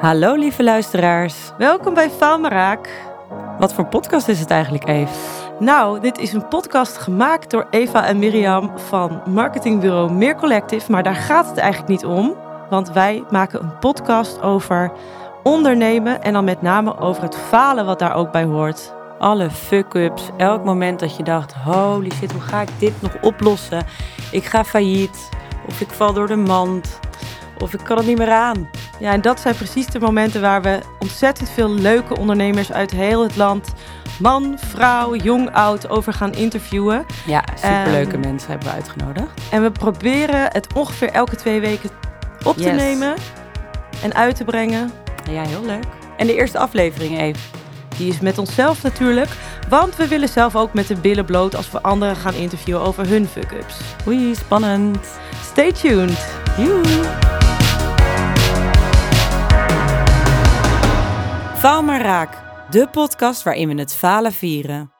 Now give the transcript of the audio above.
Hallo lieve luisteraars. Welkom bij Faalmaraak. Wat voor podcast is het eigenlijk, Eve? Nou, dit is een podcast gemaakt door Eva en Mirjam van marketingbureau Meer Collective. Maar daar gaat het eigenlijk niet om. Want wij maken een podcast over ondernemen en dan met name over het falen wat daar ook bij hoort. Alle fuck-ups, elk moment dat je dacht, holy shit, hoe ga ik dit nog oplossen? Ik ga failliet, of ik val door de mand, of ik kan het niet meer aan. Ja, en dat zijn precies de momenten waar we ontzettend veel leuke ondernemers uit heel het land, man, vrouw, jong, oud, over gaan interviewen. Ja, superleuke Ehm, mensen hebben we uitgenodigd. En we proberen het ongeveer elke twee weken op te Yes. nemen en uit te brengen. Ja, heel leuk. En de eerste aflevering, Eve. Die is met onszelf natuurlijk, want we willen zelf ook met de billen bloot als we anderen gaan interviewen over hun fuck-ups. Oei, spannend. Stay tuned! Joe. Faal maar raak, de podcast waarin we het falen vieren.